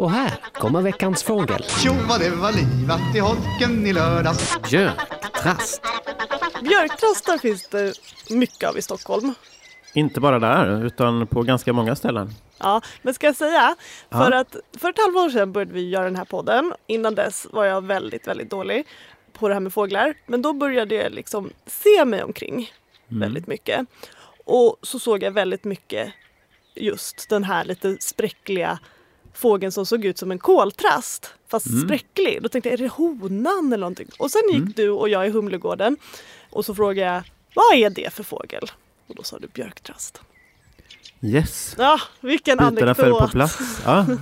Och här kommer veckans fågel. Tjo vad det var livat i holken i lördags. Björktrast. Björktrastar finns det mycket av i Stockholm. Inte bara där, utan på ganska många ställen. Ja, men ska jag säga, för Ja. att för ett halvår sedan började vi göra den här podden. Innan dess var jag väldigt, väldigt dålig på det här med fåglar. Men då började jag liksom se mig omkring väldigt mycket. Och så såg jag väldigt mycket just den här lite spräckliga fågeln som såg ut som en koltrast fast spräcklig. Då tänkte jag, är det honan eller någonting? Och sen gick du och jag i Humlegården och så frågade jag, vad är det för fågel? Och då sa du björktrast. Yes, Ja, vilken bitarna föll på anekdot! plats. Ja.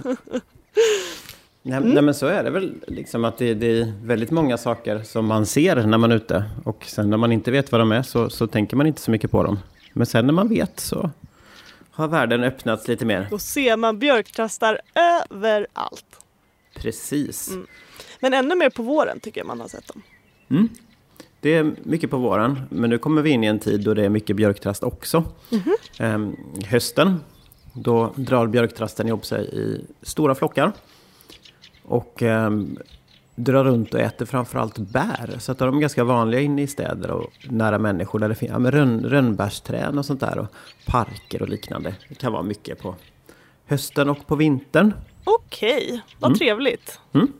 Nej, nej men så är det väl, liksom att det, det är väldigt många saker som man ser när man är ute. Och sen när man inte vet vad de är så, så tänker man inte så mycket på dem. Men sen när man vet så har världen öppnats lite mer. Då ser man björktrastar överallt. Precis. Men ännu mer på våren tycker jag man har sett dem. Det är mycket på våren, men nu kommer vi in i en tid då det är mycket björktrast också. Ehm, hösten, då drar björktrasten ihop sig i stora flockar. Och ehm, drar runt och äter framförallt bär. Så att de är ganska vanliga inne i städer och nära människor. Där det finns ja, rönn, rönnbärsträd och sånt där. Och parker och liknande. Det kan vara mycket på hösten och på vintern. Okej, vad trevligt. Mm.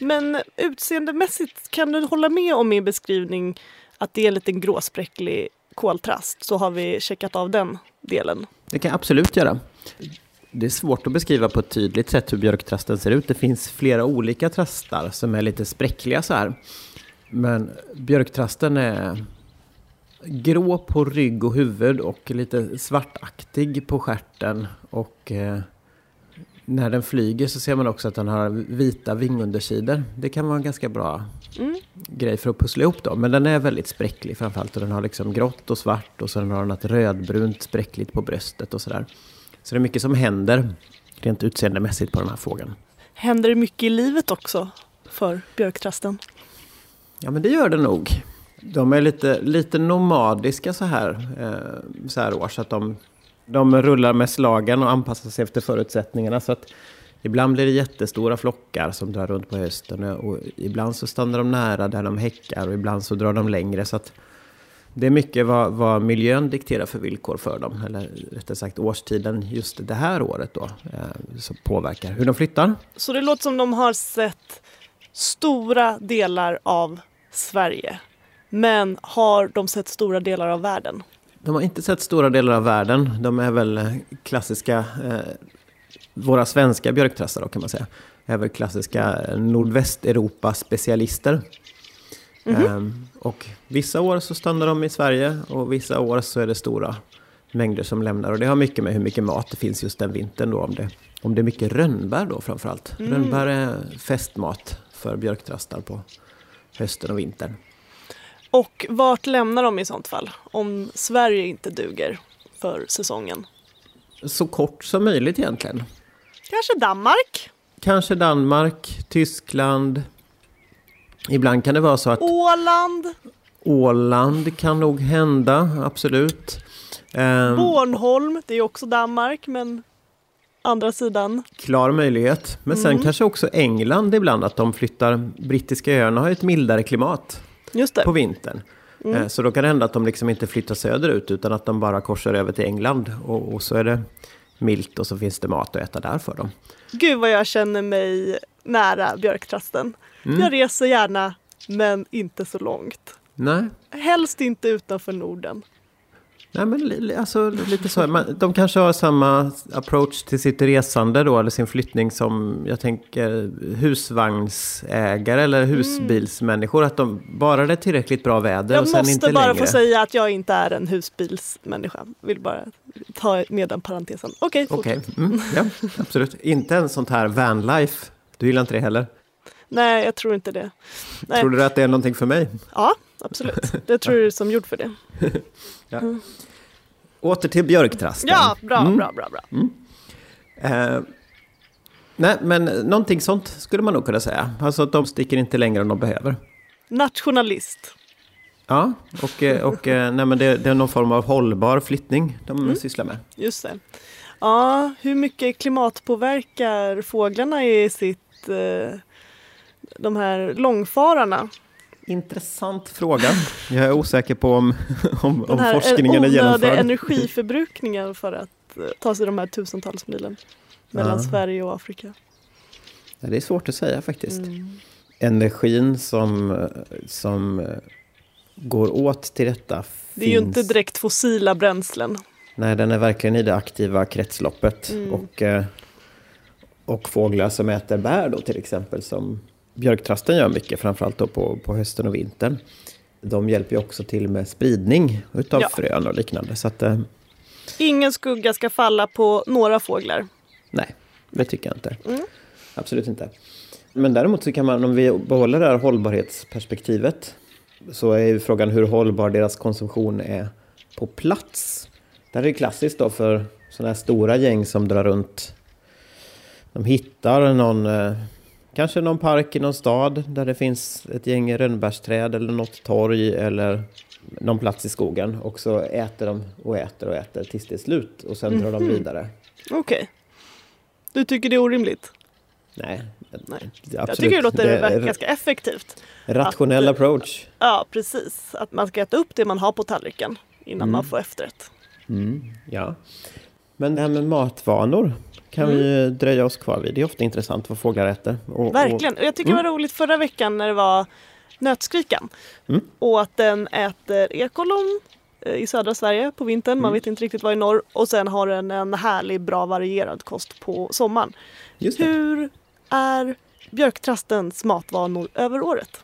Men utseendemässigt kan du hålla med om min beskrivning att det är en liten gråspräcklig koltrast så har vi checkat av den delen. Det kan jag absolut göra. Det är svårt att beskriva på ett tydligt sätt hur björktrasten ser ut. Det finns flera olika trastar som är lite spräckliga så här. Men björktrasten är grå på rygg och huvud och lite svartaktig på stjärten. Och eh, när den flyger så ser man också att den har vita vingundersidor. Det kan vara en ganska bra grej för att pussla ihop dem. Men den är väldigt spräcklig framförallt. Och den har liksom grått och svart och så den har den något rödbrunt spräckligt på bröstet och sådär. Så det är mycket som händer rent utseendemässigt på den här fågeln. Händer det mycket i livet också för björktrasten? Ja men det gör det nog. De är lite, lite nomadiska så här, eh, så här år. Så att de, de rullar med slagen och anpassar sig efter förutsättningarna. Så att ibland blir det jättestora flockar som drar runt på hösten. Och ibland så stannar de nära där de häckar och ibland så drar de längre. Så att det är mycket vad, vad miljön dikterar för villkor för dem. Eller rättare sagt årstiden just det här året då. Eh, som påverkar hur de flyttar. Så det låter som de har sett stora delar av Sverige. Men har de sett stora delar av världen? De har inte sett stora delar av världen. De är väl eh, klassiska, eh, våra svenska björktrastar då kan man säga. Är väl klassiska eh, Nordvästeuropa-specialister. Ehm, och vissa år så stannar de i Sverige och vissa år så är det stora mängder som lämnar. Och det har mycket med hur mycket mat det finns just den vintern då. Om det, om det är mycket rönnbär då framförallt. Rönnbär är festmat för björktrastar på hösten och vintern. Och vart lämnar de i sånt fall? Om Sverige inte duger för säsongen? Så kort som möjligt egentligen. Kanske Danmark? Kanske Danmark, Tyskland. Ibland kan det vara så att Åland? Åland kan nog hända, absolut. Ehm, Bornholm? Det är också Danmark men andra sidan. klar möjlighet. Men sen kanske också England ibland, att de flyttar. Brittiska öarna har ju ett mildare klimat på vintern. Eh, Så då kan det hända att de liksom inte flyttar söderut utan att de bara korsar över till England. Och, och så är det milt och så finns det mat att äta där för dem. Gud vad jag känner mig nära björktrasten. Mm. Jag reser gärna men inte så långt. Nej, Helst inte utanför Norden. Nej, men alltså, lite så. Man, de kanske har samma approach till sitt resande då, eller sin flyttning som jag tänker husvagnsägare eller husbilsmänniskor. Att de, bara det är tillräckligt bra väder Jag och sen måste inte bara längre. få säga att jag inte är en husbilsmänniska. Vill bara ta med den parentesen. Okej, Okej, fortsätt. mm, ja, absolut. Inte en sånt här vanlife. Du gillar inte det heller? Nej, jag tror inte det. Nej. Tror du att det är någonting för mig? Ja, absolut. Det tror jag är som gjord för det. Åter till björktrasten. Ja, bra, Mm. bra, bra, bra. Eh, nej, men någonting sånt skulle man nog kunna säga. Alltså att de sticker inte längre än de behöver. Nationalist. Ja, och, eh, och eh, nej, men det, det är någon form av hållbar flyttning de sysslar med. Just det. Ja, hur mycket klimatpåverkar fåglarna i sitt, eh, de här långfararna? Intressant fråga. Jag är osäker på om, om, Den om här forskningen är genomförd. energiförbrukningen för att eh, ta sig de här tusentals milen mellan Ja. Sverige och Afrika. Ja, det är svårt att säga faktiskt. Mm. Energin som, som eh, går åt till detta Det är ju finns- inte direkt fossila bränslen. Nej, den är verkligen i det aktiva kretsloppet. Mm. Och, eh, och fåglar som äter bär då till exempel, som björktrasten gör mycket, framförallt då på, på hösten och vintern. De hjälper ju också till med spridning utav Ja. frön och liknande. Så att, eh, Ingen skugga ska falla på några fåglar. nej, det tycker jag inte. Mm. Absolut inte. Men däremot så kan man, om vi behåller det här hållbarhetsperspektivet, så är ju frågan hur hållbar deras konsumtion är på plats. Det här är klassiskt då för sådana här stora gäng som drar runt. De hittar någon, eh, kanske någon park i någon stad där det finns ett gäng rönnbärsträd eller något torg eller någon plats i skogen. Och så äter de och äter och äter tills det är slut och sen drar de vidare. Okej. Du tycker det är orimligt? Nej, Nej. Jag tycker det låter det är ganska effektivt. Rationell att- approach. Ja, precis. Att man ska äta upp det man har på tallriken innan man får efterrätt. Ja. Men det här med matvanor kan vi ju dröja oss kvar vid. Det är ofta intressant vad fåglar äter. Och, Verkligen. Och jag tycker det var roligt förra veckan när det var nötskrikan. Mm. Och att den äter ekollon eh, i södra Sverige på vintern. Man vet inte riktigt vad i norr. Och sen har den en härlig, bra varierad kost på sommaren. Hur är björktrastens matvanor över året?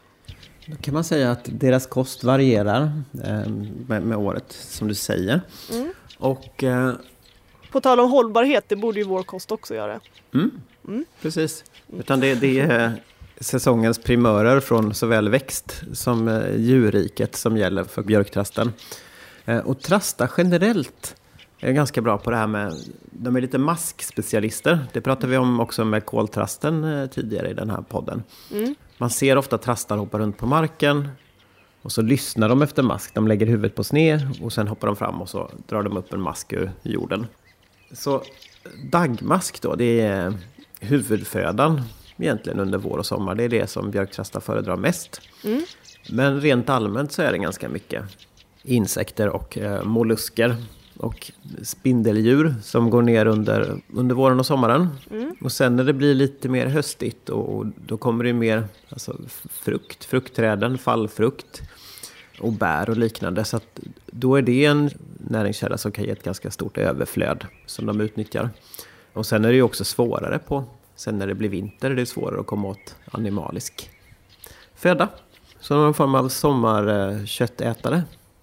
Då kan man säga att deras kost varierar eh, med, med året, som du säger. Mm. Och eh, På tal om hållbarhet, det borde ju vår kost också göra. precis. Utan det, det är säsongens primörer från såväl växt som eh, djurriket som gäller för björktrasten. Eh, och trasta generellt är ganska bra på det här med, de är lite maskspecialister. Det pratade vi om också med koltrasten eh, tidigare i den här podden. Mm. Man ser ofta trastar hoppa runt på marken och så lyssnar de efter mask. De lägger huvudet på sned och sen hoppar de fram och så drar de upp en mask ur jorden. Så dagmask då, det är huvudfödan egentligen under vår och sommar. Det är det som björktrastar föredrar mest. Mm. Men rent allmänt så är det ganska mycket insekter och eh, mollusker och spindeldjur som går ner under, under våren och sommaren. Och sen när det blir lite mer höstigt och, och då kommer det mer alltså, frukt, fruktträden, fallfrukt och bär och liknande. Så då är det en näringskälla som kan ge ett ganska stort överflöd som de utnyttjar. Och sen är det ju också svårare på, sen när det blir vinter är det svårare att komma åt animalisk föda. Så någon form av sommarköttätare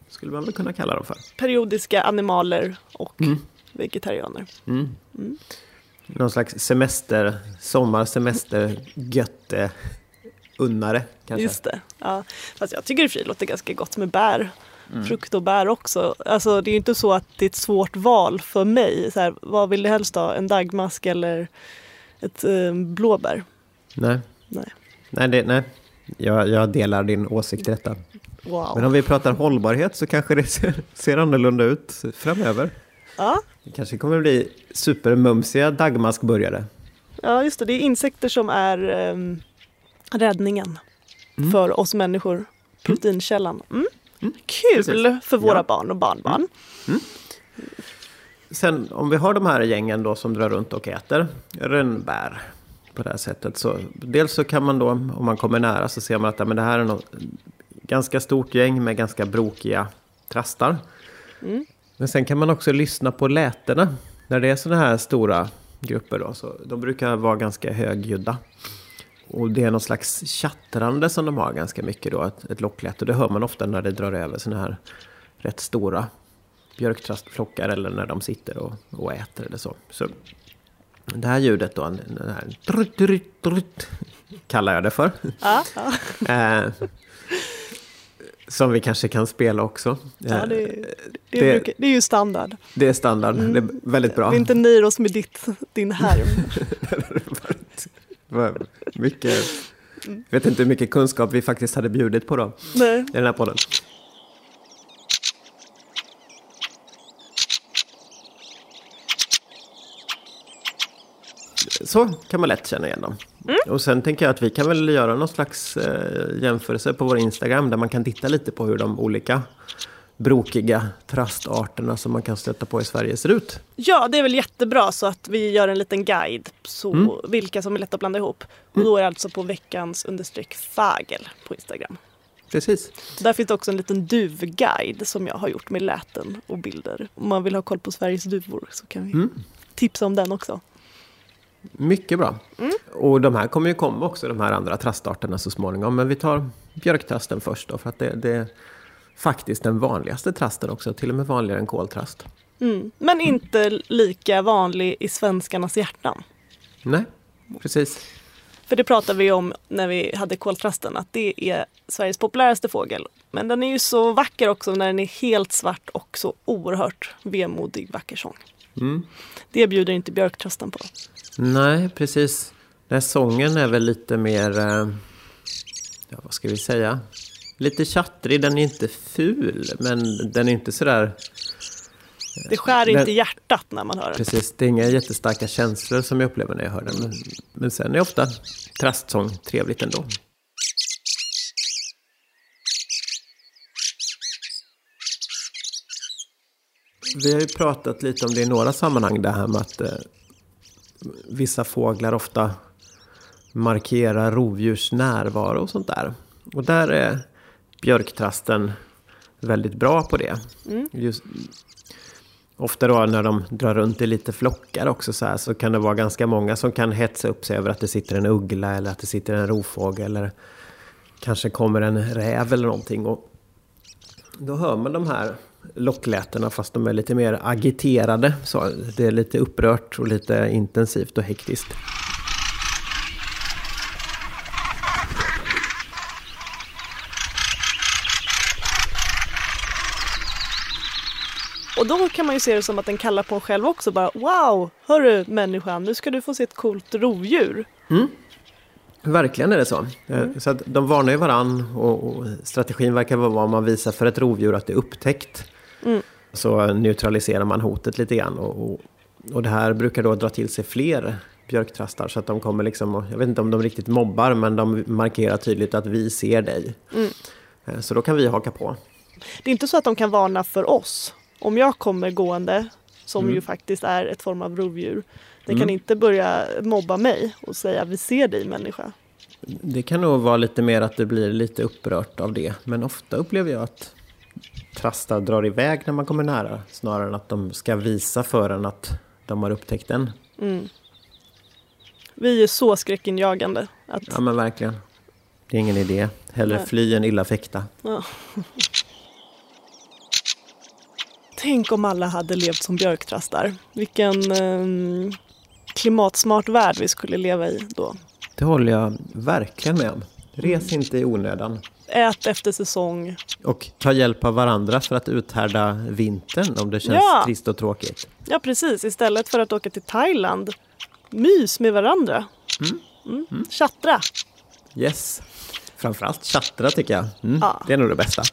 skulle man väl kunna kalla dem för. Periodiska animaler och Mm. vegetarianer. Någon slags semester, sommarsemester, götte, unnare kanske. Just det. Ja. Fast jag tycker i och för sig det låter ganska gott med bär. Mm. Frukt och bär också. Alltså det är ju inte så att det är ett svårt val för mig. Så här, vad vill du helst ha? En dagmask eller ett eh, blåbär? Nej, Nej. nej, det, nej. Jag, jag delar din åsikt i detta. Wow. Men om vi pratar hållbarhet så kanske det ser, ser annorlunda ut framöver. Ja. Det kanske kommer bli supermumsiga dagmaskburgare. ja, just det. Det är insekter som är ehm, räddningen Mm. för oss människor. Proteinkällan. Mm. Kul Precis. för våra Ja. barn och barnbarn. Sen om vi har de här gängen då som drar runt och äter rönnbär på det här sättet. Så dels så kan man då, om man kommer nära så ser man att ja, men det här är något ganska stort gäng med ganska brokiga trastar. Men sen kan man också lyssna på lätena. När det är sådana här stora grupper då, så de brukar vara ganska högljudda. Och det är någon slags tjattrande som de har ganska mycket då, ett, ett lockläte. Och det hör man ofta när det drar över sådana här rätt stora björktrastflockar eller när de sitter och, och äter eller så. så det här ljudet då, den här trutt, trutt, trutt, kallar jag det för. Ja, ja. Eh, som vi kanske kan spela också. ja Eh, det, det, det- brukar, det är ju standard. det är standard, det är väldigt bra. Vi inte nöjer oss med ditt, din härm. Mycket, jag vet inte hur mycket kunskap vi faktiskt hade bjudit på då Nej. i den här podden. så kan man lätt känna igen dem. Och sen tänker jag att vi kan väl göra någon slags eh, jämförelse på vår Instagram där man kan titta lite på hur de olika brokiga trastarterna som man kan stöta på i Sverige ser ut. Ja, det är väl jättebra så att vi gör en liten guide så vilka som är lätta att blanda ihop. Och då är det alltså på veckans understreck fagel på Instagram. Precis. Där finns det också en liten duvguide som jag har gjort med läten och bilder. Om man vill ha koll på Sveriges duvor så kan vi tipsa om den också. Mycket bra. Och de här kommer ju komma också, de här andra trastarterna så småningom. Men vi tar björktrasten först då, för att det, det faktiskt den vanligaste trasten också. Till och med vanligare än koltrast. Mm. Men inte lika vanlig i svenskarnas hjärtan. Nej, precis. För det pratade vi om när vi hade koltrasten, att det är Sveriges populäraste fågel. Men den är ju så vacker också när den är helt svart och så oerhört vemodig vacker sång. Det bjuder inte björktrasten på. Nej, precis. Den här sången är väl lite mer, eh, ja vad ska vi säga? Lite tjattrig, den är inte ful, men den är inte sådär... Det skär Men- inte hjärtat när man hör den. Precis, det är inga jättestarka känslor som jag upplever när jag hör den. Men, men sen är ofta trastsång trevligt ändå. Vi har ju pratat lite om det i några sammanhang, det här med att eh, vissa fåglar ofta markerar rovdjurs närvaro och sånt där. Och där är björktrasten väldigt bra på det. Just, ofta då när de drar runt i lite flockar också så här så kan det vara ganska många som kan hetsa upp sig över att det sitter en uggla eller att det sitter en rovfågel eller kanske kommer en räv eller någonting. Och då hör man de här locklätena fast de är lite mer agiterade. Så det är lite upprört och lite intensivt och hektiskt. Och då kan man ju se det som att den kallar på en själv också. Bara wow, hörru människan, nu ska du få se ett coolt rovdjur. Verkligen är det så. Eh, Så de varnar ju varann och, och strategin verkar vara vad man visar för ett rovdjur att det är upptäckt. Så neutraliserar man hotet lite grann. Och, och, och det här brukar då dra till sig fler björktrastar så att de kommer liksom, jag vet inte om de riktigt mobbar men de markerar tydligt att vi ser dig. Eh, Så då kan vi haka på. Det är inte så att de kan varna för oss. Om jag kommer gående, som ju faktiskt är ett form av rovdjur. Den kan inte börja mobba mig och säga vi ser dig människa. Det kan nog vara lite mer att det blir lite upprört av det. Men ofta upplever jag att trastar drar iväg när man kommer nära. Snarare än att de ska visa för en att de har upptäckt den. Vi är så skräckinjagande. Att, Ja men verkligen. Det är ingen idé. Hellre Nej. fly än illa fäkta. ja. Tänk om alla hade levt som björktrastar. Vilken ehm, klimatsmart värld vi skulle leva i då. Det håller jag verkligen med om. Res inte i onödan. Ät efter säsong. Och ta hjälp av varandra för att uthärda vintern om det känns Ja. trist och tråkigt. Ja precis, istället för att åka till Thailand. Mys med varandra. Mm. Tjattra. Yes. Framförallt tjattra tycker jag. Mm, Ja. Det är nog det bästa.